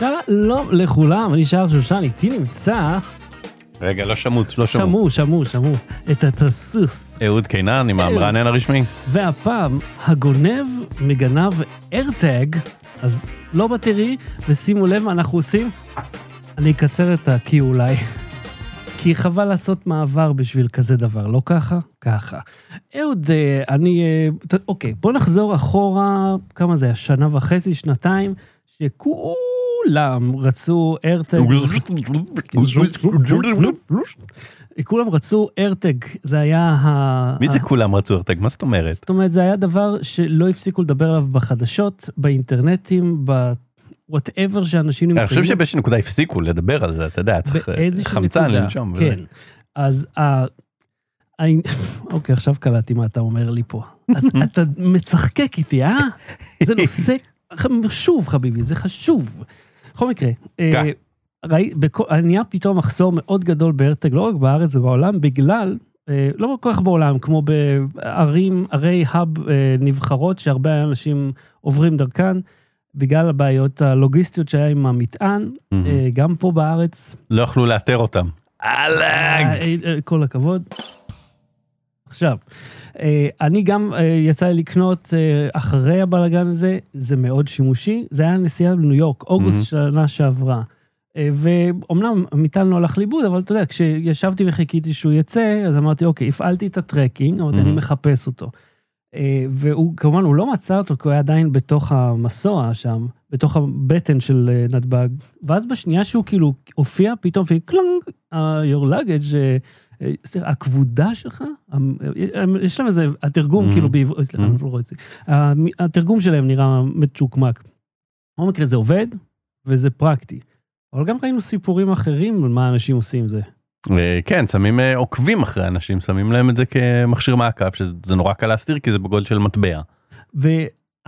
שלום לכולם, אני שער שושן, איתי נמצא... רגע, לא שמעו, לא שמעו. שמעו, שמעו, שמעו. את התסוס. אהוד קינן עם המרענן הרשמי. והפעם, הגונב מגנב איירטג, אז לא בטרי, ושימו לב מה אנחנו עושים. אני אקצר את ה-Q אולי. כי חבל לעשות מעבר בשביל כזה דבר, לא ככה? ככה. אהוד, אה, אני... אה, אוקיי, בוא נחזור אחורה, כמה זה היה? שנה וחצי, שנתיים, שכולם רצו איירטג. כולם רצו איירטג, זה היה ה... מי זה כולם רצו ארטג? מה זאת אומרת? זאת אומרת, זה היה דבר שלא הפסיקו לדבר עליו בחדשות, באינטרנטים, ב-whatever שאנשים נמצאים. אני חושב שבאיזושהי נקודה הפסיקו לדבר על זה, אתה יודע, צריך אה, חמצן לנשום. כן. אז ה... אוקיי, עכשיו קלטתי מה אתה אומר לי פה. אתה- מצחקק איתי, אה? זה נושא חשוב, חביבי, זה חשוב. בכל מקרה, אה, כן. ראי- בכל- נהיה פתאום מחסור מאוד גדול בארטג, לא רק בארץ ובעולם, בגלל, אה, לא כל כך בעולם, כמו בערים, ערי האב אה, נבחרות, שהרבה אנשים עוברים דרכן, בגלל הבעיות הלוגיסטיות שהיה עם המטען. אה, גם פה בארץ, לא יכלו לאתר אותם. אה, אהלן! אה, אה, כל הכבוד. עכשיו, אה, אני גם אה, יצא לי לקנות אה, אחרי הבלאגן הזה, זה מאוד שימושי, זה היה נסיעה לניו יורק, אוגוסט שנה שעברה. ואומנם המטען לא הלך לאיבוד, אבל אתה יודע, כשישבתי וחיכיתי שהוא יצא, אז אמרתי, אוקיי, הפעלתי את ה tracking, אמרתי, אני Mhm. מחפש אותו. והוא, כמובן, הוא לא מצא אותו, כי הוא היה עדיין בתוך המסוע שם, בתוך הבטן של נתב"ג. ואז בשנייה שהוא כאילו הופיע, פתאום, קלונג, uh, your luggage, הכבודה שלך, המ- אה, יש להם איזה, התרגום Mhm. כאילו בעברית, סליחה, Mhm. אני לא רואה את זה. התרגום שלהם נראה מצ'וקמק. בכל מקרה, זה עובד, וזה פרקטי. אבל גם ראינו סיפורים אחרים על מה אנשים עושים עם זה. אה, כן, שמים אה, עוקבים אחרי אנשים, שמים להם את זה כמכשיר מעקב, שזה נורא קל להסתיר כי זה בגודל של מטבע.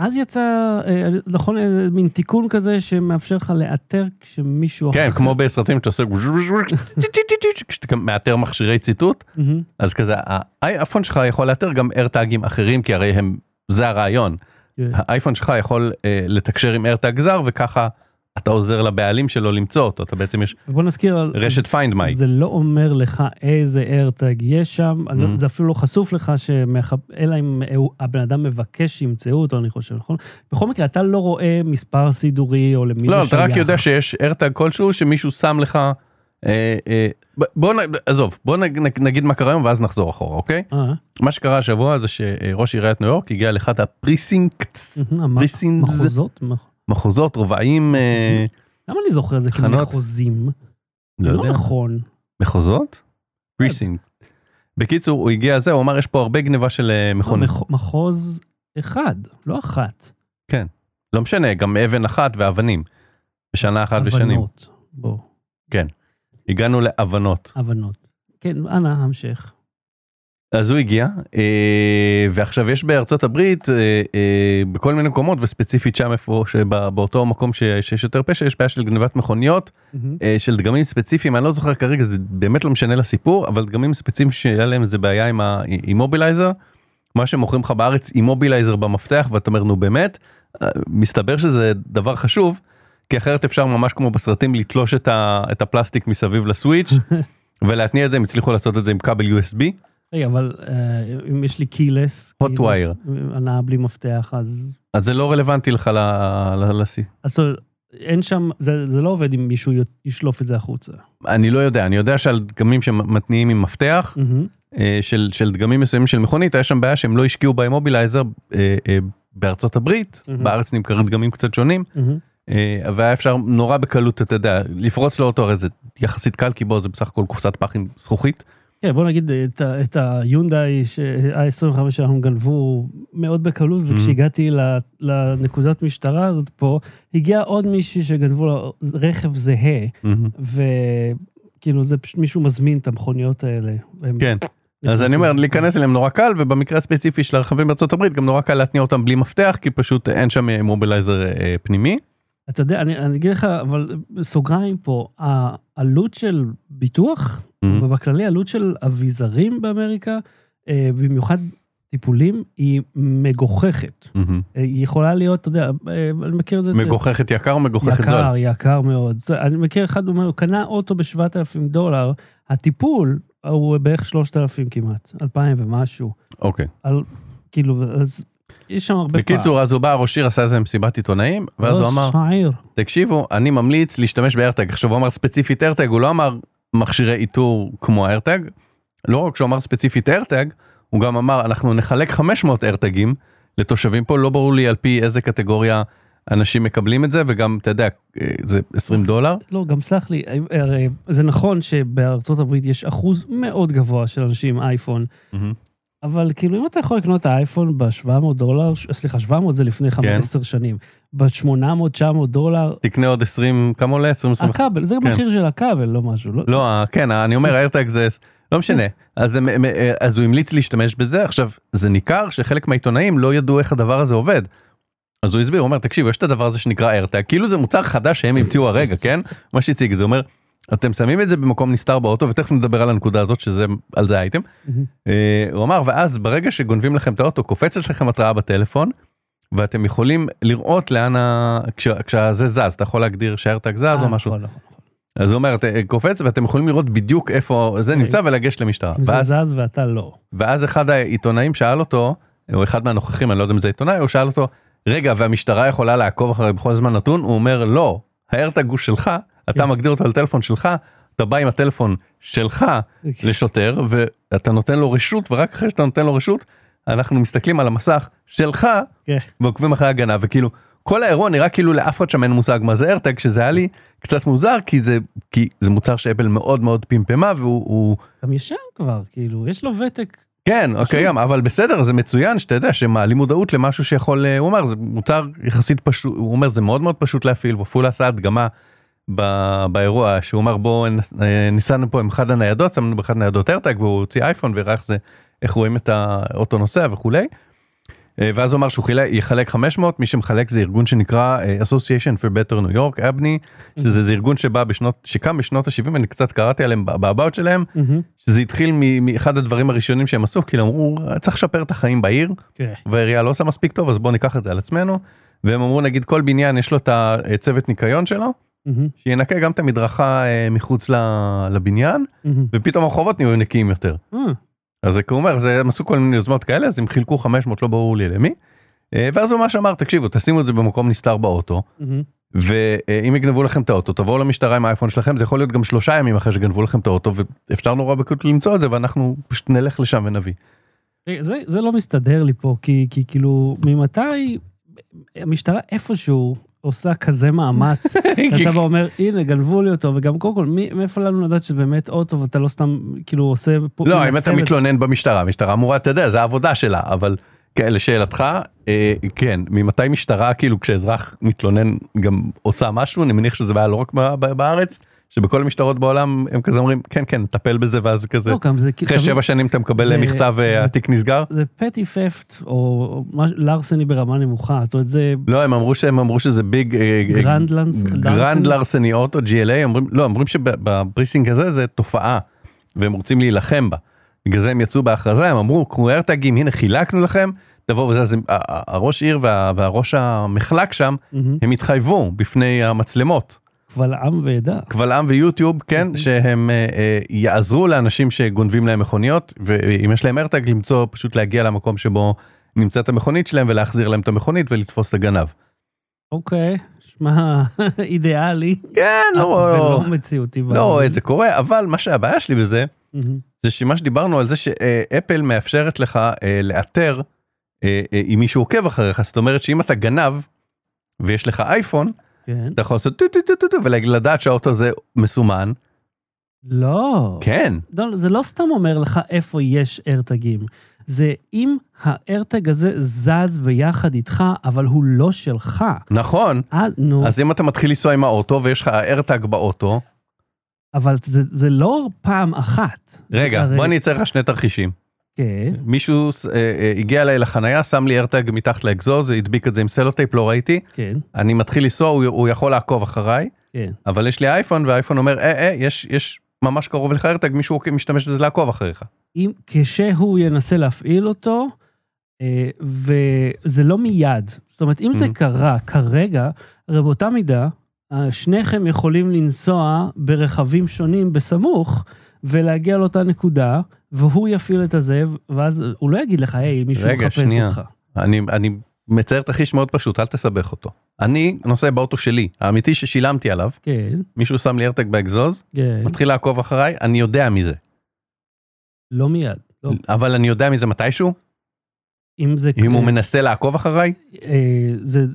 ואז יצא, אה, נכון, אה, מין תיקון כזה שמאפשר לך לאתר כשמישהו כן, כמו בסרטים שאתה עושה כשאתה מאתר מכשירי ציטוט. אז כזה האייפון שלך יכול לאתר גם איירטאגים אחרים, כי הרי הם, זה הרעיון. כן. האייפון שלך יכול אה, לתקשר עם איירטאג זר וככה אתה עוזר לבעלים שלו למצוא אותו, אתה בעצם יש ובוא נזכיר, רשת find my. זה לא אומר לך איזה איירטג יש שם, לא- Mhm. זה אפילו לא חשוף לך, שמח- אלא אם הבן אדם מבקש שימצאו אותו, אני חושב, נכון? בכל מקרה, אתה לא רואה מספר סידורי או למי לא, זה אתה רק שייך. יודע שיש AirTag כלשהו שמישהו שם לך, אה, אה, בוא נ- עזוב, בוא נ- נגיד מה קרה היום ואז נחזור אחורה, אוקיי? אה, מה שקרה השבוע זה שראש עיריית ניו יורק הגיע לאחד ה precincts, מהמם, המח- precincts. מחוזות? מח- מחוזות, רובעים, אה, למה אני זוכר את זה? כמחוזים? לא זה יודע, לא נכון. מחוזות? precinct. בקיצור, הוא הגיע לזה, הוא אמר יש פה הרבה גניבה של אה, מכונית. מח- מחוז אחד, לא אחת. לא משנה, גם אבן אחת ואבנים. בשנה אחת ושנים. הבנות. בוא, הגענו להבנות. הבנות. כן, אנא, המשך. אז הוא הגיע, אה, ועכשיו יש בארצות הברית, אה, אה, בכל מיני מקומות, וספציפית שם איפה, שבאותו מקום שיש יותר פשע, יש בעיה של גנבת מכוניות. אה, של דגמים ספציפיים, אני לא זוכר כרגע, זה באמת לא משנה לסיפור, אבל דגמים ספציפיים שהיה להם איזה בעיה עם האימובילייזר, מה שמוכרים לך בארץ אימובילייזר במפתח, ואתה אומר, נו באמת, מסתבר שזה דבר חשוב, כי אחרת אפשר ממש כמו בסרטים לתלוש את הפלסטיק מסביב לסוויץ', ולהתניע את זה, הם הצליחו לעשות את זה עם כבל USB. רגע, אבל אה, אם יש לי keyless, Hot wire. הנעה בלי מפתח, אז... אז זה לא רלוונטי לך לשיא. אז אומרת, אין שם, זה, זה לא עובד אם מישהו ישלוף את זה החוצה. אני לא יודע, אני יודע שעל דגמים שמתניעים עם מפתח, מהמם. אה, של, של דגמים מסוימים של מכונית, היה שם בעיה שהם לא השקיעו באימובילייזר אה, אה, בארצות הברית, מהמם. בארץ נמכרים דגמים קצת שונים. אה, והיה אפשר נורא בקלות, אתה יודע, לפרוץ לאוטו הרי זה יחסית קל, כי בו זה בסך הכל קופסת פח עם זכוכית. כן, בוא נגיד את, ה- את היונדאי i25 שלנו גנבו מאוד בקלות, וכשהגעתי ל- לנקודת משטרה הזאת פה, הגיע עוד מישהי שגנבו לו רכב זהה, וכאילו זה פשוט מישהו מזמין את המכוניות האלה. כן, אז. אני אומר, להיכנס אליהם נורא קל, ובמקרה הספציפי של הרכבים בארצות הברית, גם נורא קל להתניע אותם בלי מפתח, כי פשוט אין שם מובילייזר אה, פנימי. אתה יודע, אני, אני אגיד לך, אבל סוגריים פה, העלות של ביטוח, Mhm. ובכללי עלות של אביזרים באמריקה, אה, במיוחד טיפולים היא מגוחכת. מהמם. היא יכולה להיות, אתה יודע, אה, אני מכיר את זה... מגוחכת יקר או מגוחכת זול? יקר, יקר מאוד. אני מכיר אחד, הוא אומר, הוא קנה אוטו ב-7,000 דולר, הטיפול הוא בערך 3,000 כמעט, 2,000 ומשהו. אוקיי. על, כאילו, אז יש שם הרבה בקיצור אז הוא בא ראש עיר עשה איזה מסיבת עיתונאים ואז הוא אמר העיר. תקשיבו אני ממליץ להשתמש באיירטג עכשיו הוא אמר ספציפית איירטג הוא לא אמר מכשירי איתור כמו איירטג. לא רק שהוא אמר ספציפית איירטג הוא גם אמר אנחנו נחלק 500 איירטגים לתושבים פה. לא ברור לי על פי איזה קטגוריה אנשים מקבלים את זה וגם אתה יודע אה, זה 20 דולר. לא, גם סלח לי, הרי זה נכון שבארצות הברית יש אחוז מאוד גבוה של אנשים עם אייפון, אבל כאילו אם אתה יכול לקנות את האייפון ב-700 דולר, סליחה, 700 זה לפני 15 שנים, ב-800-900 דולר, תקנה עוד 20 כמה עולה 20 25 הכבל, זה כן. המחיר של הכבל, לא משהו. לא, לא ה- כן אני אומר איירטג זה לא משנה אז מ- אז הוא המליץ להשתמש בזה עכשיו זה ניכר שחלק מהעיתונאים לא ידעו איך הדבר הזה עובד. אז הוא הסביר הוא אומר תקשיב יש את הדבר הזה שנקרא איירטג כאילו זה מוצר חדש שהם המציאו הרגע כן מה שהציג זה אומר אתם שמים את זה במקום נסתר באוטו ותכף נדבר על הנקודה הזאת שזה על זה. מהמם. אה, הוא אמר ואז ברגע שגונבים לכם את האוטו קופצת לכם התראה בטלפון. ואתם יכולים לראות לאן ה... כש... כשזה זז אתה יכול להגדיר שהאיירטג זז אה, או משהו נכון, נכון, נכון. אז הוא אומר אתה קופץ ואתם יכולים לראות בדיוק איפה זה אוקיי. נמצא ולגשת למשטרה זה זז ואתה לא. ואז אחד העיתונאים שאל אותו או אחד מהנוכחים אני לא יודע אם זה עיתונאי הוא שאל אותו רגע והמשטרה יכולה לעקוב אחרי בכל זמן נתון הוא אומר לא האיירטג הוא שלך אתה כן. מגדיר אותו על טלפון שלך אתה בא עם הטלפון שלך לשוטר ואתה נותן לו רשות ורק אחרי שאתה נותן לו רשות אנחנו מסתכלים על המסך שלך כן. ועוקבים אחרי הגנה וכאילו כל האירוע נראה כאילו לאף אחד שם אין מושג מה זה איירטג שזה היה לי קצת מוזר כי זה כי זה מוצר שאפל מאוד מאוד פמפמה והוא הוא, גם ישן כבר, כאילו, יש לו ותק. כן אוקיי גם אבל בסדר זה מצוין שאתה יודע שמעלים מודעות למשהו שיכול אה, הוא אומר זה מוצר יחסית פשוט הוא אומר זה מאוד מאוד פשוט להפעיל ואפילו עשה הדגמה. ב- באירוע שהוא אמר בוא אה, ניסענו פה עם אחד הניידות שמנו באחד הניידות איירטג והוא הוציא אייפון והראה איך זה איך רואים את האוטו נוסע וכולי. אה, ואז הוא אמר שהוא חילק, יחלק 500 מי שמחלק זה ארגון שנקרא אה, Association for Better New York אבני שזה זה ארגון שבא בשנות שקם בשנות ה-70 אני קצת קראתי עליהם באבאוט שלהם מהמם. שזה התחיל מאחד הדברים הראשונים שהם עשו כאילו אמרו צריך לשפר את החיים בעיר כן. והעירייה לא עושה מספיק טוב אז בוא ניקח את זה על עצמנו והם אמרו נגיד כל בניין יש לו את הצוות ניקיון שלו. שינקה גם את המדרכה אה, מחוץ לבניין. ופתאום הרחובות נהיו נקיים יותר. אה, אז זה הוא אומר זה הם עשו כל מיני יוזמות כאלה אז הם חילקו 500 לא ברור לי למי. אה, ואז הוא ממש אמר תקשיבו תשימו את זה במקום נסתר באוטו. ואם יגנבו לכם את האוטו תבואו למשטרה עם האייפון שלכם זה יכול להיות גם שלושה ימים אחרי שגנבו לכם את האוטו ואפשר נורא בקלות למצוא את זה ואנחנו פשוט נלך לשם ונביא. זה, זה לא מסתדר לי פה, כי, כי כאילו, ממתי המשטרה איפשהו עושה כזה מאמץ, ואתה בא אומר, הנה, גנבו לי אותו, וגם קודם כל, מי- מאיפה לנו לדעת שזה באמת אוטו, ואתה לא סתם, כאילו, עושה פה... לא אם אתה מנצל את- מתלונן במשטרה המשטרה אמורה אתה יודע זה העבודה שלה אבל כן, לשאלתך אה, כן ממתי משטרה כאילו כשאזרח מתלונן גם עושה משהו? אני מניח שזה בעיה לא רק ב- ב- בארץ שבכל המשטרות בעולם הם כזה אומרים כן כן טפל בזה ואז כזה לא, גם זה... אחרי תמיד- שבע שנים אתה מקבל זה- מכתב והתיק נסגר. זה petty theft, או larceny ברמה נמוכה, זאת אומרת, זה לא הם אמרו שהם אמרו שזה big אה, grand larc... grand larceny auto GLA אומרים לא אומרים שב precinct הזה זה תופעה והם רוצים להילחם בה. בגלל זה הם יצאו בהכרזה הם אמרו קחו איירטגים הנה חילקנו לכם תבואו וזה אז הראש עיר וה- והראש המחלק שם מהמם. הם התחייבו בפני המצלמות קבל עם ועדה. קבל עם ויוטיוב כן אוקיי. שהם אה, אה, יעזרו לאנשים שגונבים להם מכוניות ואם יש להם איירטג למצוא פשוט להגיע למקום שבו נמצאת המכונית שלהם ולהחזיר להם את המכונית ולתפוס את הגנב. אוקיי, שמע, אידיאלי, כן לא ולא מציאותי. לא. רואה את זה קורה אבל מה שהבעיה שלי בזה. זה שמה שדיברנו על זה שאפל מאפשרת לך אה, לאתר אה, אה, אם מישהו עוקב אחריך זאת אומרת שאם אתה גנב ויש לך אייפון כן. אתה יכול לעשות טו טו טו טו טו ולדעת שהאוטו הזה מסומן לא. כן לא, זה לא סתם אומר לך איפה יש AirTag ים. זה אם ה AirTag הזה זז ביחד איתך, אבל הוא לא שלך. נכון אה, נו, אז אם אתה מתחיל לנסוע עם האוטו ויש לך AirTag באוטו אבל זה, זה לא פעם אחת. רגע הרי- בוא אני אציע לך שני תרחישים כן, מישהו אה, אה, הגיע אליי לחנייה שם לי AirTag מתחת לאגזוז הדביק את זה עם סלוטייפ לא ראיתי כן, אני מתחיל לנסוע הוא, הוא יכול לעקוב אחריי כן. אבל יש לי אייפון והאייפון אומר אה אה יש יש ממש קרוב לך AirTag מישהו משתמש בזה לעקוב אחריך. אם כשהוא ינסה להפעיל אותו, אה, וזה לא מיד. זאת אומרת, אם זה Mhm. קרה כרגע, הרי באותה מידה, אה, שניכם יכולים לנסוע ברכבים שונים בסמוך, ולהגיע לאותה נקודה, והוא יפעיל את הזה, ואז הוא לא יגיד לך, היי, מישהו רגע, מחפש שנייה. אותך. אני, אני מצייר תרחיש מאוד פשוט, אל תסבך אותו. אני נוסע באוטו שלי, האמיתי ששילמתי עליו, כן, מישהו שם לי ארטג באגזוז, כן, מתחיל לעקוב אחריי, אני יודע מי זה. לא מיד. לא. אבל אני יודע מי זה מתישהו, אם זה... אם הוא מנסה לעקוב אחריי, אה, זה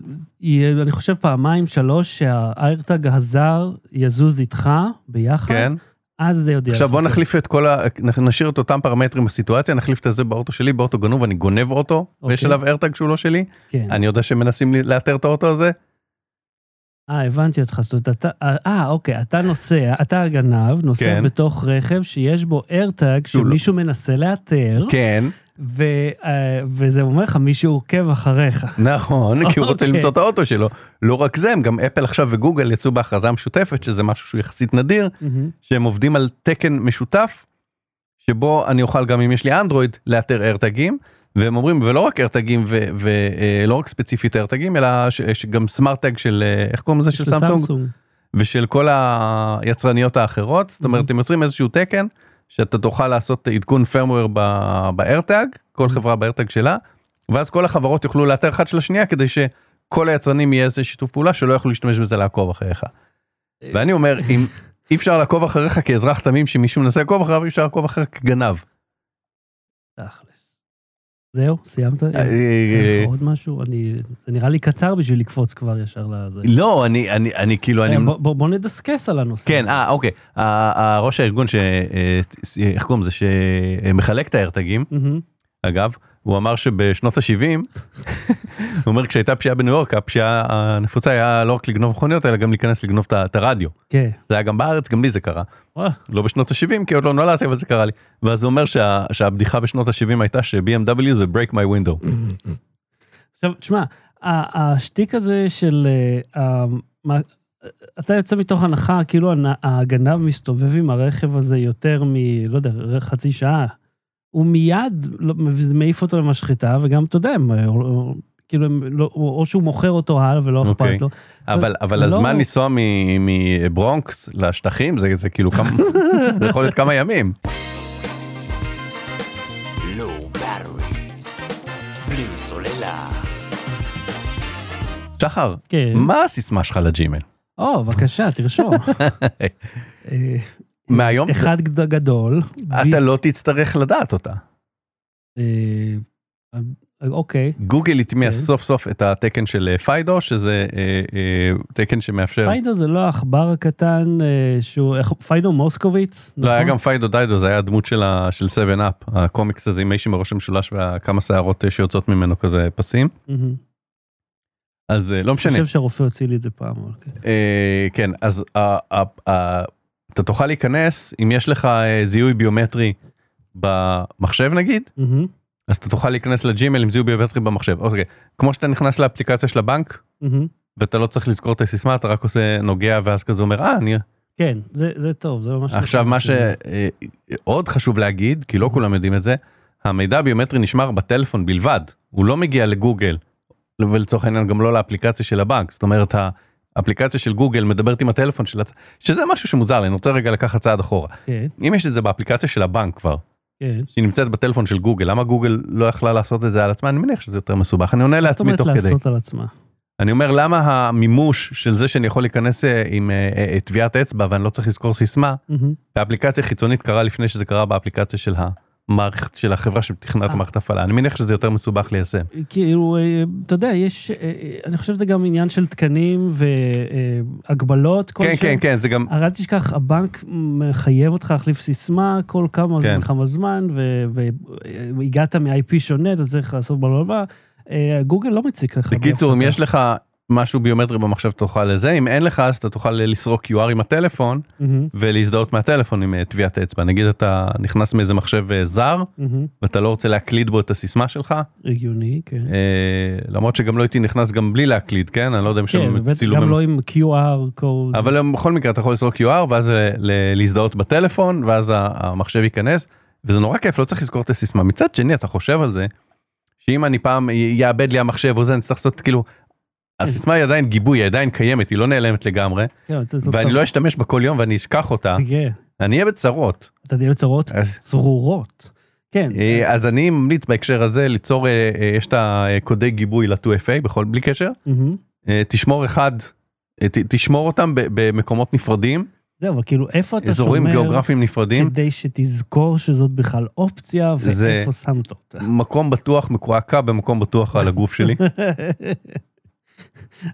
יהיה, אני חושב, פעמיים, שלוש, שהאיירטג הזר יזוז איתך ביחד, כן. אז זה יודיע. עכשיו. בוא נחליף את כל ה... נשאיר את אותם פרמטרים בסיטואציה, נחליף את זה באוטו שלי, באוטו גנוב, אני גונב אוטו, ויש אוקיי. עליו ארטג שהוא לא שלי, כן. אני יודע שמנסים לאתר את האוטו הזה, אה, הבנתי אותך. זאת אומרת, אתה... אה, אוקיי, אתה נוסע, אתה הגנב, נוסע כן. בתוך רכב שיש בו איירטג שהוא לא- שמישהו מנסה לאתר, כן, ו- אה, וזה אומר לך, מישהו עוקב אחריך. נכון, כי הוא רוצה אוקיי. למצוא את האוטו שלו. לא רק זה, הם גם אפל עכשיו וגוגל יצאו בהכרזה משותפת, שזה משהו שהוא יחסית נדיר. שהם עובדים על תקן משותף, שבו אני אוכל גם אם יש לי אנדרואיד לאתר איירטגים, והם אומרים ולא רק איירטגים ולא רק ספציפית איירטגים אלא ש- שגם סמארט טג של אה, איך קוראים לזה של סמסונג ושל כל היצרניות האחרות זאת אומרת. הם יוצרים איזשהו תקן שאתה תוכל לעשות עדכון firmware באיירטג כל Mhm. חברה באיירטג שלה ואז כל החברות יוכלו לאתר אחד של השנייה כדי שכל היצרנים יהיה איזה שיתוף פעולה שלא יוכלו להשתמש בזה לעקוב אחריך. ואני אומר אם אי אפשר לעקוב אחריך כאזרח תמים שמישהו מנסה לעקוב אחריו אי אפשר לעקוב אחריך כגנב. זהו, סיימת? אה, אין לך עוד משהו? זה נראה לי קצר בשביל לקפוץ כבר ישר לזה. לא אני כאילו אני אה, בוא- נדסקס על הנושא כן. אה אוקיי הראש הארגון ש אה, איך קוראים לזה שמחלק את האיירטגים מהמם. אגב הוא אמר שבשנות ה-70 הוא אומר כשהייתה פשיעה בניו יורק הפשיעה הנפוצה היה לא רק לגנוב מכוניות אלא גם להיכנס לגנוב את הרדיו כן. זה היה גם בארץ גם לי זה קרה. לא בשנות ה-70 כי עוד לא נולדתי אבל זה קרה לי ואז הוא אומר שה- שהבדיחה בשנות ה-70 הייתה ש-BMW זה break my window עכשיו, תשמע, השטיק הזה של... אה, מה- אתה יוצא מתוך הנחה, כאילו הגנב מסתובב עם הרכב הזה יותר מ... לא יודע, חצי שעה. הוא מיד לא- מעיף אותו למשחטה, וגם, אתה יודע, הם, אה, כאילו, לא, או שהוא מוכר אותו הלאה ולא אוקיי. אכפת לו. אבל אבל זה לא- הזמן לנסוע מ- מברונקס לשטחים זה זה כאילו כמה זה יכול להיות כמה ימים. שחר כן. מה הסיסמה שלך לג'ימל או, בבקשה, תרשום. אה, מהיום אחד גד- גדול. אתה לא תצטרך לדעת אותה. אה, אוקיי. גוגל הטמיע כן. סוף סוף את התקן של אה, FIDO שזה אה, אה, תקן שמאפשר FIDO זה לא העכבר הקטן אה, שהוא, איך- פייבל מוסקוביץ, לא היה נכון? גם פיידו דיידו זה היה הדמות של ה- של 7 Up הקומיקס הזה עם האיש עם הראש המשולש וכמה שערות אה, שיוצאות ממנו כזה פסים. אז אה, לא אני משנה חושב שהרופא הוציא לי את זה פעם. כן. אה, כן אז אה, אה, אה, אתה תוכל להיכנס אם יש לך אה, זיהוי ביומטרי במחשב נגיד מהמם, אז אתה תוכל להיכנס לג'ימל עם זיהוי ביומטרי במחשב. אוקיי כמו שאתה נכנס לאפליקציה של הבנק מהמם. ואתה לא צריך לזכור את הסיסמה אתה רק עושה נוגע ואז כזה אומר אה אני כן, זה זה טוב, זה ממש... עכשיו מה שעוד חשוב להגיד כי לא כולם יודעים את זה המידע הביומטרי נשמר בטלפון בלבד הוא לא מגיע לגוגל ולצורך העניין גם לא לאפליקציה של הבנק. זאת אומרת האפליקציה של גוגל מדברת עם הטלפון של הצ... שזה משהו שמוזר לי אני רוצה רגע לקחת צעד אחורה כן, אם יש את זה באפליקציה של הבנק כבר כן. שהיא נמצאת בטלפון של גוגל למה גוגל לא יכלה לעשות את זה על עצמה אני מניח שזה יותר מסובך אני עונה מה זאת לעצמי אומרת תוך כדי לעשות על עצמה? אני אומר למה המימוש של זה שאני יכול להיכנס אה, עם אה, אה, טביעת אצבע ואני לא צריך לזכור סיסמה. באפליקציה חיצונית קרה לפני שזה קרה באפליקציה של המערכת של החברה שתכננה את אה. המערכת הפעלה אני מניח שזה יותר מסובך ליישם. כאילו, אה, אתה יודע, יש, אה, אני חושב שזה גם עניין של תקנים והגבלות כן כן כן זה גם הרי אל תשכח, הבנק מחייב אותך להחליף סיסמה כל כמה כן. כן. כמה זמן, והגעת מ-IP שונה, אתה צריך לעשות בלבלבל. גוגל לא מציק לך. בקיצור אם. יש לך משהו ביומטרי במחשב תוכל לזה אם אין לך אז אתה תוכל לסרוק QR עם הטלפון מהמם, ולהזדהות מהטלפון עם אה, טביעת אצבע נגיד אתה נכנס מאיזה מחשב אה, זר מהמם. ואתה לא רוצה להקליד בו את הסיסמה שלך הגיוני, כן. אה, למרות שגם לא הייתי נכנס גם בלי להקליד כן אני לא יודע אם כן, שם צילום גם לא עם QR קוד. אבל הם בכל מקרה אתה יכול לזרוק QR ואז אה, להזדהות בטלפון ואז המחשב ייכנס וזה נורא כיף לא צריך לזכור את הסיסמה מצד שני אתה חושב על זה שאם אני פעם יאבד לי המחשב או זה אני צריך לעשות כאילו. הסיסמה היא עדיין גיבוי היא עדיין קיימת היא לא נעלמת לגמרי כן, ואני. לא אשתמש בה כל יום ואני אשכח אותה. כן, אני אהיה בצרות. אתה תהיה בצרות צרורות. כן, אה, אז אני ממליץ בהקשר הזה ליצור אה, אה, יש את הקודי גיבוי ל-2FA בכל בלי קשר. תשמור אחד תשמור אותם במקומות נפרדים. זהו, אבל כאילו איפה אתה אזורים שומר גיאוגרפיים נפרדים. כדי שתזכור שזאת בכלל אופציה ואיפה שמת אותה. מקום בטוח מקועקע במקום בטוח על הגוף שלי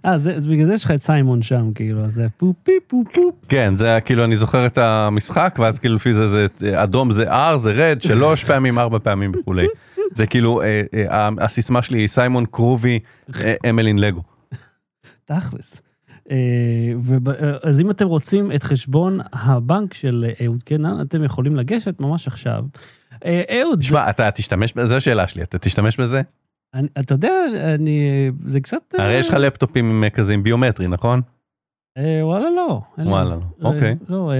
אה, זה- אז בגלל זה יש לך את סיימון שם, כאילו, זה פופ פי פופ פופ. כן זה היה כאילו אני זוכר את המשחק ואז כאילו לפי זה זה אדום זה R זה red שלוש פעמים ארבע פעמים וכולי זה כאילו אה, אה, הסיסמה שלי היא סיימון קרובי אה, אמלין לגו תכלס. אה, אה, אז אם אתם רוצים את חשבון הבנק של אה, אהוד קנן, אתם יכולים לגשת ממש עכשיו. אה, אהוד, שמע אתה תשתמש בזה זו השאלה שלי אתה תשתמש בזה אני- אתה יודע, אני, זה קצת... אה, הרי יש לך לפטופים עם, אה, כזה עם ביומטרי נכון אה, וואלה לא. וואלה לא, אוקיי. לא,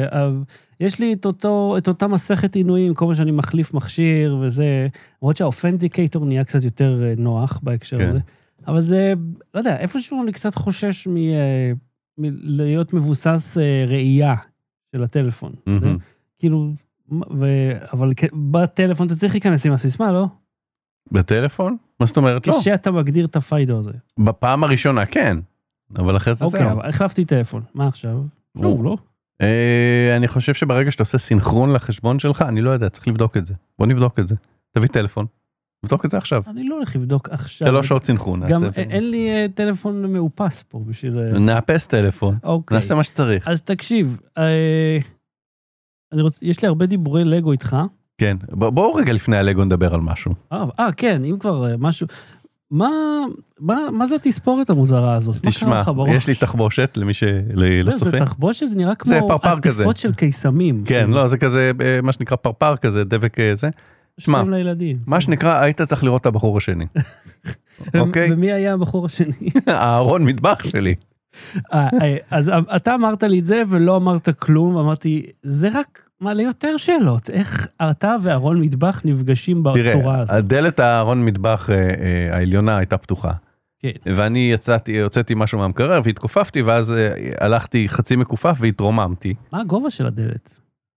יש לי את אותו, את אותה מסכת עינויים, כל פעם שאני מחליף מכשיר וזה, למרות שהאופנדיקייטור נהיה קצת יותר נוח בהקשר כן. הזה. אבל זה, לא יודע, איפשהו אני קצת חושש מ... מלהיות מבוסס ראייה של הטלפון. זה, מהמם. כאילו, ו... אבל בטלפון אתה צריך להיכנס עם הסיסמה, לא? בטלפון מה זאת אומרת לא כשאתה מגדיר את הפיידו הזה. בפעם הראשונה כן אבל אחרי זה אוקיי, זהו. אבל החלפתי טלפון, מה עכשיו? שוב, לא? אה, אני חושב שברגע שאתה עושה סינכרון לחשבון שלך אני לא יודע צריך לבדוק את זה בוא נבדוק את זה תביא טלפון. נבדוק את זה עכשיו. אני לא הולך לבדוק עכשיו. שלוש שעות סינכרון. גם נעשה- אין לי אה, טלפון מאופס פה בשביל... אה, נאפס טלפון אוקיי. נעשה מה שצריך. אז תקשיב, אה, אני רוצ... יש לי הרבה דיבורי לגו איתך. כן בואו רגע לפני הלגו נדבר על משהו. אה, אה, כן, אם כבר אה, משהו... מה, מה, מה זה התספורת המוזרה הזאת? תשמע? יש לי תחבושת למי שלא זהו, זה צופה. תחבושת, זה נראה זה כמו. עטיפות של קיסמים. כן לא זה כזה אה, מה שנקרא פרפר כזה דבק זה שמע. מה שנקרא היית צריך לראות את הבחור השני. אוקיי ומי היה הבחור השני? הארון מטבח שלי. אז אתה אמרת לי את זה ולא אמרת כלום, אמרתי, זה רק מעלה יותר שאלות. איך אתה ואהרון מטבח נפגשים בצורה תראה הזאת? הדלת הארון מטבח אה, אה, העליונה הייתה פתוחה. כן. ואני יצאתי הוצאתי משהו מהמקרר והתכופפתי ואז אה, הלכתי חצי מכופף והתרוממתי. מה הגובה של הדלת?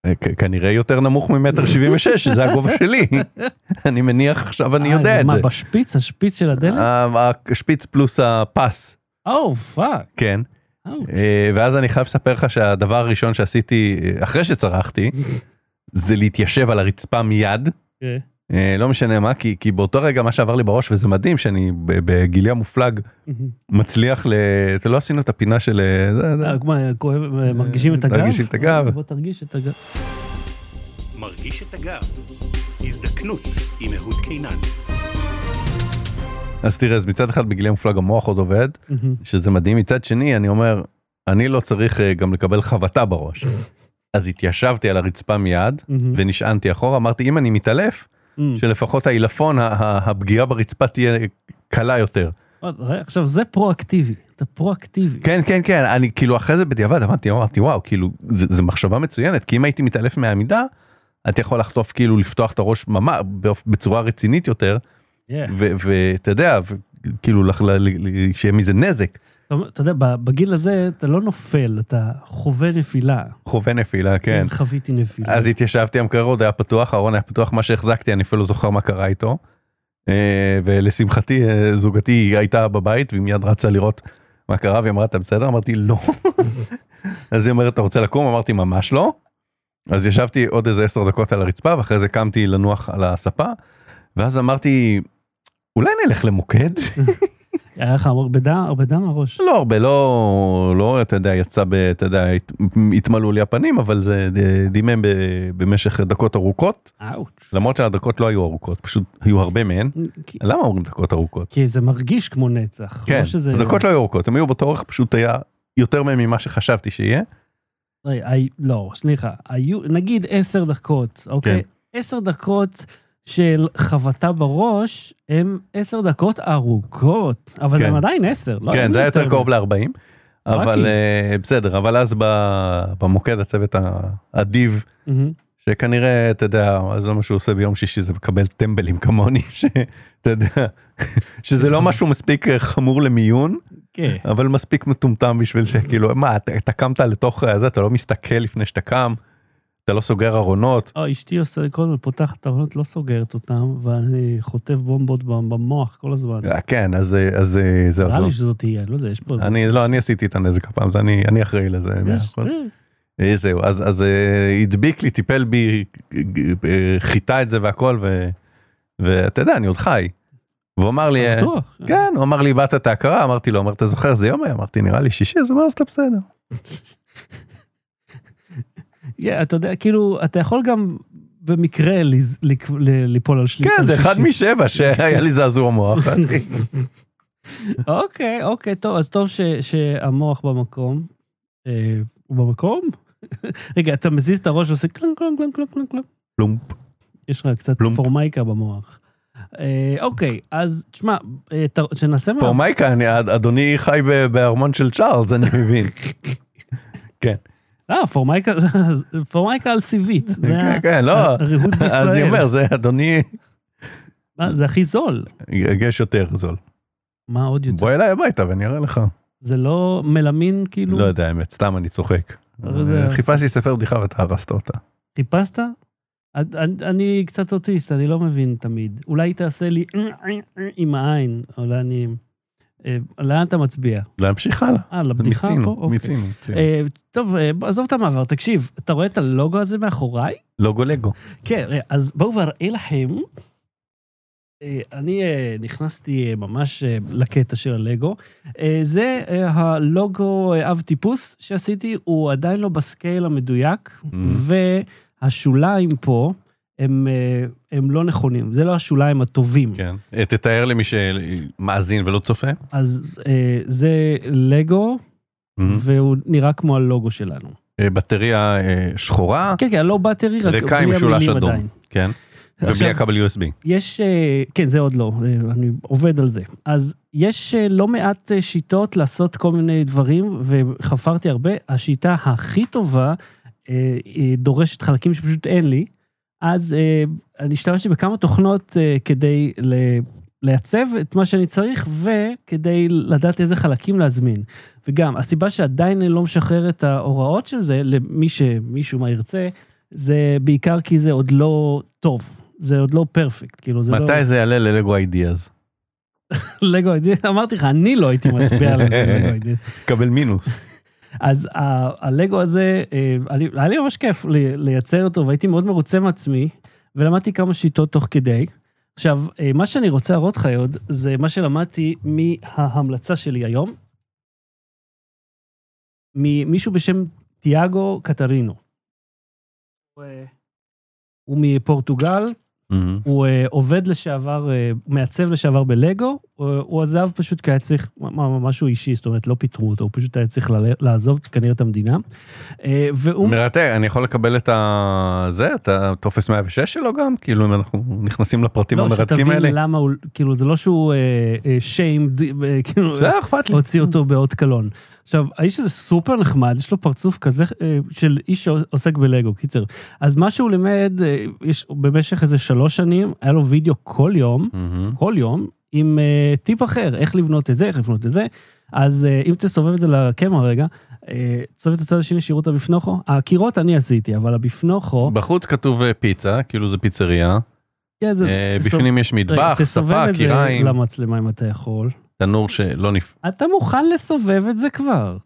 אה, כנראה יותר נמוך ממטר שבעים ושש שזה הגובה שלי. אני מניח עכשיו אני אה, יודע את מה, זה. בשפיץ? השפיץ של הדלת? השפיץ פלוס הפס או, פאק. כן ואז אני חייב לספר לך שהדבר הראשון שעשיתי אה, אחרי שצרחתי זה להתיישב על הרצפה מיד כן. אה, לא משנה מה כי כי באותו רגע מה שעבר לי בראש וזה מדהים שאני ב- בגילי המופלג מצליח ל... אתה לא עשינו את הפינה של אה. אה, אה, אה, מרגישים את הגב? מרגישים את הגב. בוא תרגיש את הגב. מרגיש את הגב. הזדקנות עם אהוד קינן. אז תראה אז מצד אחד בגילי המופלג המוח עוד עובד שזה מדהים מצד שני אני אומר אני לא צריך אה, גם לקבל חבטה בראש. אז התיישבתי על הרצפה מיד ונשענתי אחורה אמרתי אם אני מתעלף שלפחות העילפון הפגיעה ברצפה תהיה קלה יותר. ראה, עכשיו זה פרואקטיבי, אתה פרואקטיבי. כן כן כן אני כאילו אחרי זה בדיעבד הבנתי אמרתי וואו כאילו זה מחשבה מצוינת כי אם הייתי מתעלף מהעמידה אתה יכול לחטוף כאילו לפתוח את הראש ממש בצורה רצינית יותר ואתה יודע כאילו שיהיה מזה נזק אתה יודע, בגיל הזה אתה לא נופל, אתה חווה נפילה. חווה נפילה כן. חוויתי נפילה. אז התיישבתי המקרר עוד היה פתוח הארון היה פתוח מה שהחזקתי אני אפילו לא זוכר מה קרה איתו. אה, ולשמחתי אה, זוגתי הייתה בבית והיא מיד רצה לראות מה קרה והיא אמרה אתה בסדר אמרתי לא. אז היא אומרת אתה רוצה לקום אמרתי ממש לא. אז ישבתי עוד איזה 10 דקות על הרצפה ואחרי זה קמתי לנוח על הספה. ואז אמרתי אולי נלך למוקד היה לך הרבה דם, הרבה דם מהראש. לא הרבה לא לא אתה יודע יצא ב... אתה יודע הת- התמלאו לי הפנים אבל זה דימם ב- במשך דקות ארוכות אאוץ'. למרות שהדקות לא היו ארוכות פשוט היו הרבה מהן כי- למה אומרים דקות ארוכות כי זה מרגיש כמו נצח. כן לא שזה... הדקות לא היו ארוכות הם היו באותו אורך פשוט היה יותר מהם ממה שחשבתי שיהיה לא, סליחה, היו, נגיד עשר דקות, אוקיי? כן. עשר דקות של חבטה בראש, הם עשר דקות ארוכות, אבל כן. הם עדיין עשר, לא? כן זה היה יותר. קרוב ל-40 אבל. אה, בסדר אבל אז במוקד הצוות האדיב מהמם. שכנראה אתה יודע אז לא מה שהוא עושה ביום שישי זה מקבל טמבלים כמוני שאתה יודע שזה לא משהו מספיק אה, חמור למיון, כן. אבל מספיק מטומטם בשביל שכאילו, מה, אתה, אתה קמת לתוך אה, זה, אתה לא מסתכל לפני שאתה קם, אתה לא סוגר ארונות. או, אשתי עושה, כל הזמן פותחת את הארונות, לא סוגרת אותם, ואני חוטף בומבות במוח כל הזמן. אה, כן, אז אה, אז אה, זהו. נראה. לי שזאת תהיה, לא יודע, יש פה... אני לא, אני עשיתי את הנזק הפעם, זה אני אני אחראי לזה. יש. כן. אה, זהו, אז אז אה, הדביק לי, טיפל בי, אה, חיטה את זה והכל, ו- ואתה יודע, אני עוד חי. והוא אמר לי, אה. כן, הוא אמר לי, איבדת את ההכרה? אמרתי לו, אמר, אתה זוכר איזה יום היה? אמרתי, נראה לי שישי, אז הוא אומר, אז אתה בסדר. Yeah, אתה יודע, כאילו, אתה יכול גם במקרה ליפול על שליטה. כן, זה אחד משבע שהיה לי זעזוע מוח. אוקיי, אוקיי, טוב, אז טוב ש- שהמוח במקום. אה, הוא במקום? רגע, אתה מזיז את הראש ועושה קלונק, קלונק, קלונק, קלונק, קלונק, קלונק. פלומפ. יש לך קצת. פורמייקה במוח. אה, אוקיי, אז תשמע, אה, ת- שנעשה מה... פורמייקה, אדוני חי בארמון של צ'ארלס, אני מבין. כן, לא, פורמייקה, על סיבית. כן, כן, לא. הריהוט אז אני בישראל. אומר, זה אדוני, זה הכי זול. יש יותר זול. מה עוד יותר? בוא אליי הביתה ואני אראה לך. זה לא מלמין, כאילו? לא יודע, האמת, סתם אני צוחק. חיפשתי ספר בדיחה ואתה הרסת אותה. חיפשת? אני קצת אוטיסט, אני לא מבין תמיד. אולי תעשה לי עם העין, אולי אני... אה, לאן אתה מצביע? להמשיך הלאה. אה, לבדיחה פה? מיצינו, אוקיי. מיצינו. מיצינו. אה, טוב, אה, עזוב את המעבר, תקשיב, אתה רואה את הלוגו הזה מאחוריי? לוגו לגו. כן, אה, אז בואו ואראה לכם. אה, אני נכנסתי ממש לקטע של הלגו. זה הלוגו אב טיפוס שעשיתי, הוא עדיין לא בסקייל המדויק, והשוליים פה הם, אה, הם לא נכונים, זה לא השוליים הטובים. כן. אה, תתאר למי שמאזין ולא צופה. אז אה, זה לגו, והוא נראה כמו הלוגו שלנו. בטריה שחורה, כן, כן, לא בטרי, רק ריקה עם בלי משולש המילים אדום. עדיין. כן. ובלי הכבל USB. יש, כן, זה עוד לא, אני עובד על זה. אז יש לא מעט שיטות לעשות כל מיני דברים, וחפרתי הרבה. השיטה הכי טובה דורשת חלקים שפשוט אין לי, אז אה, אני השתמשתי בכמה תוכנות אה, כדי ל- לייצב את מה שאני צריך, וכדי לדעת איזה חלקים להזמין. וגם, הסיבה שעדיין אני לא משחרר את ההוראות של זה, למי שמישהו מה ירצה, זה בעיקר כי זה עוד לא טוב. זה עוד לא פרפקט, כאילו זה לא... מתי זה יעלה ללגו אידיאז? לגו אידיאס, אמרתי לך, אני לא הייתי מצביע על זה, לגו אידיאס. קבל מינוס. אז הלגו הזה, אה, היה לי ממש כיף לי- לייצר אותו, והייתי מאוד מרוצה מעצמי, ולמדתי כמה שיטות תוך כדי. עכשיו, אה, מה שאני רוצה להראות לך עוד, זה מה שלמדתי מההמלצה שלי היום, ממישהו בשם תיאגו קטרינו. הוא, אה, מפורטוגל, מהמם. הוא uh, עובד לשעבר, uh, מעצב לשעבר בלגו, הוא, הוא עזב פשוט כי היה צריך משהו אישי, זאת אומרת, לא פיטרו אותו, הוא פשוט היה צריך לעזוב כנראה את המדינה. Uh, והוא... מרתק, אני יכול לקבל את ה... זה, את הטופס 106 שלו גם? כאילו אם אנחנו נכנסים לפרטים לא, המרתקים שתבין האלה. למה הוא, כאילו, זה לא שהוא שיימד, כאילו, זה אכפת לי. הוציא אותו באות קלון. עכשיו, האיש הזה סופר נחמד, יש לו פרצוף כזה אה, של איש שעוסק בלגו, קיצר. אז מה שהוא לימד, אה, יש במשך איזה שלוש שנים, היה לו וידאו כל יום, מהמם. כל יום עם uh, טיפ אחר, איך לבנות את זה, איך לבנות את זה. אז uh, אם תסובב את זה לקמרה רגע, uh, תסובב את הצד השני, שיראו את הביפנוכו. הקירות אני עשיתי, אבל הביפנוכו, בחוץ כתוב פיצה, כאילו זה פיצריה. כן, זה- אה, תסוב- בפנים יש מטבח, תסובב שפה, את זה קיריים, למצלמה אם אתה יכול. תנור שלא נפ... אתה מוכן לסובב את זה כבר.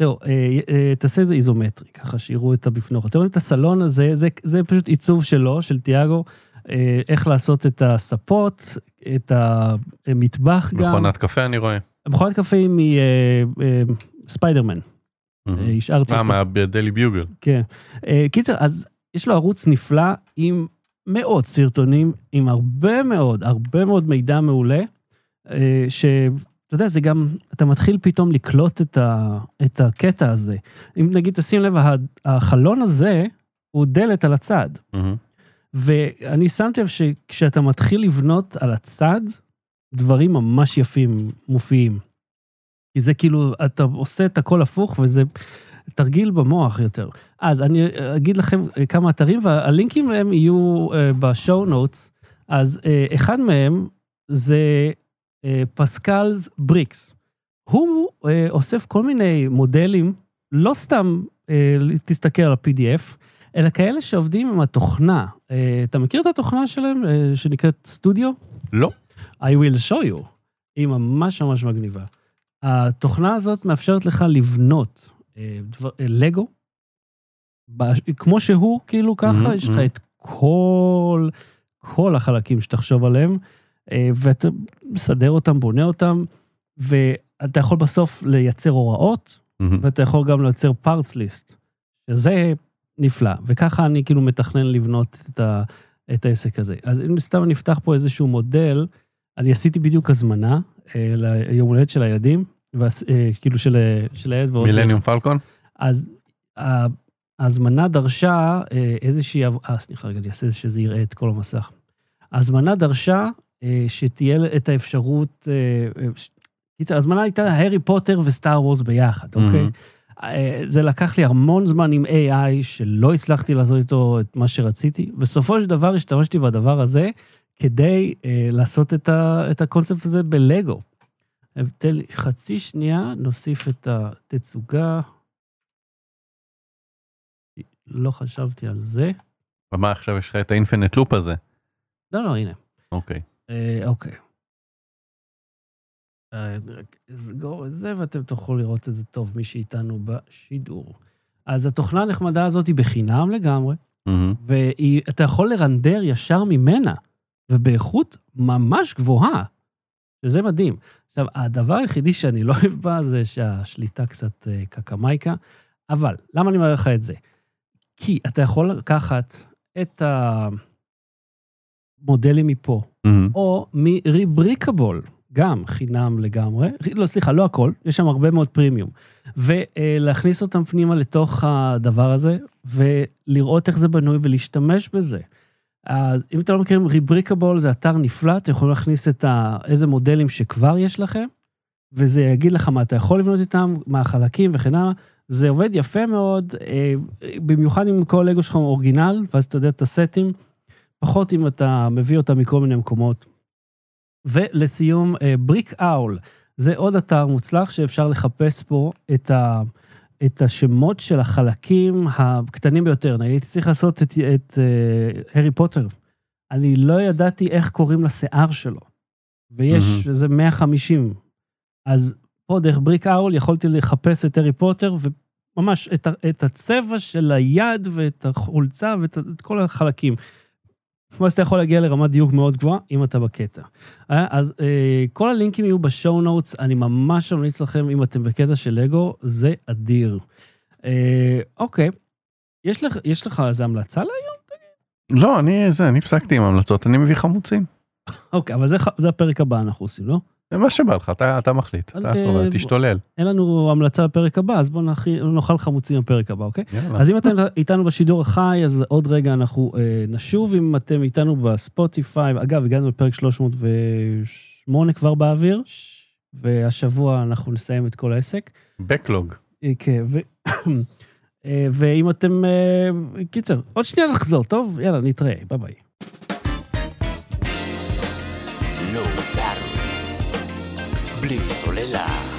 זהו, אה, אה, תעשה איזה איזומטרי, ככה שיראו את הביפנוכו. אתם רואים את הסלון הזה, זה, זה פשוט עיצוב שלו, של תיאגו, אה, איך לעשות את הספות, את המטבח גם. מכונת קפה אני רואה. מכונת קפה היא מספיידרמן. השארתי אותה. מהדלי ביוגל. כן. קיצר, אז יש לו ערוץ נפלא עם מאות סרטונים, עם הרבה מאוד, הרבה מאוד מידע מעולה, שאתה יודע, זה גם, אתה מתחיל פתאום לקלוט את, ה, את הקטע הזה. אם נגיד, תשים לב, החלון הזה הוא דלת על הצד. מהמם. ואני שמתי לב שכשאתה מתחיל לבנות על הצד, דברים ממש יפים מופיעים. כי זה כאילו, אתה עושה את הכל הפוך, וזה תרגיל במוח יותר. אז אני אגיד לכם כמה אתרים, והלינקים להם יהיו אה, בשואו נוטס. אז אה, אחד מהם זה אה, פסקלס בריקס. הוא אה, אוסף כל מיני מודלים, לא סתם אה, תסתכל על ה-PDF, אלא כאלה שעובדים עם התוכנה. אה, אתה מכיר את התוכנה שלהם, אה, שנקראת סטודיו? לא. I will show you. היא ממש ממש מגניבה. התוכנה הזאת מאפשרת לך לבנות אה, דבר, אה, לגו, כמו שהוא, כאילו ככה, מהמם, יש לך מהמם. את כל, כל החלקים שתחשוב עליהם, אה, ואתה מסדר אותם, בונה אותם, ואתה יכול בסוף לייצר הוראות, מהמם. ואתה יכול גם לייצר parts list, שזה נפלא. וככה אני כאילו מתכנן לבנות את, ה, את העסק הזה. אז אם סתם נפתח פה איזשהו מודל, אני עשיתי בדיוק הזמנה אה, ליום הולדת של הילדים, והס- אה, כאילו של, אה, של הילד ועוד... מילניום פלקון? אז ההזמנה דרשה אה, איזושהי... אה, סליחה, רגע, אני אעשה שזה יראה את כל המסך. ההזמנה דרשה אה, שתהיה את האפשרות... אה, אה, קיצר, ההזמנה הייתה הארי פוטר וסטאר וורס ביחד, אוקיי? אה, זה לקח לי המון זמן עם AI, שלא הצלחתי לעשות איתו את מה שרציתי. בסופו של דבר השתמשתי בדבר הזה כדי אה, לעשות את, ה, את הקונספט הזה בלגו. אה, תן לי חצי שנייה, נוסיף את התצוגה. לא חשבתי על זה. ומה עכשיו יש לך את האינפינט לופ הזה? לא, לא, הנה. אוקיי. אה, אוקיי. אה, רק אסגור את זה ואתם תוכלו לראות את זה טוב, מי שאיתנו בשידור. אז התוכנה הנחמדה הזאת היא בחינם לגמרי, מהמם. ואתה יכול לרנדר ישר ממנה, ובאיכות ממש גבוהה, שזה מדהים. עכשיו, הדבר היחידי שאני לא אוהב בה זה שהשליטה קצת אה, קקמייקה, אבל למה אני אומר לך את זה? כי אתה יכול לקחת את המודלים מפה, מהמם. או מריבריקבול, גם חינם לגמרי, לא, סליחה, לא הכל, יש שם הרבה מאוד פרימיום. ולהכניס אותם פנימה לתוך הדבר הזה, ולראות איך זה בנוי ולהשתמש בזה. אז אם אתם לא מכירים, ריבריקבול זה אתר נפלא, אתם יכולים להכניס את ה... איזה מודלים שכבר יש לכם, וזה יגיד לך מה אתה יכול לבנות איתם, מה החלקים וכן הלאה. זה עובד יפה מאוד, אה, במיוחד אם כל לגו שלך הוא אורגינל, ואז אתה יודע את הסטים, פחות אם אתה מביא אותם מכל מיני מקומות. ולסיום, בריק אאול, זה עוד אתר מוצלח שאפשר לחפש פה את, ה, את השמות של החלקים הקטנים ביותר. אני הייתי צריך לעשות את, את uh, הארי פוטר. אני לא ידעתי איך קוראים לשיער שלו, ויש. איזה 150. אז פה דרך בריק אאול יכולתי לחפש את הארי פוטר, וממש את, את הצבע של היד ואת החולצה ואת את כל החלקים. ואז אתה יכול להגיע לרמת דיוק מאוד גבוהה, אם אתה בקטע. אה, אז אה, כל הלינקים יהיו בשואו נוטס, אני ממש ממליץ לכם, אם אתם בקטע של לגו, זה אדיר. אה, אוקיי, יש לך, יש לך איזה המלצה להיום? לא, אני זה, אני הפסקתי עם המלצות, אני מביא חמוצים. אוקיי, אבל זה, זה הפרק הבא אנחנו עושים, לא? זה מה שבא לך, אתה אתה מחליט, אתה אה, קובע, תשתולל. אין לנו המלצה לפרק הבא, אז בואו נאכל חמוצים בפרק הבא, אוקיי? יאללה. אז אם אתם איתנו בשידור החי, אז עוד רגע אנחנו אה, נשוב. אם אתם איתנו בספוטיפיי, אגב, הגענו לפרק 308 כבר באוויר, והשבוע אנחנו נסיים את כל העסק. Backlog. אה, כן, ו... אה, ואם אתם... אה, קיצר, עוד שנייה נחזור, טוב? יאללה, נתראה, ביי ביי. בלי סוללה.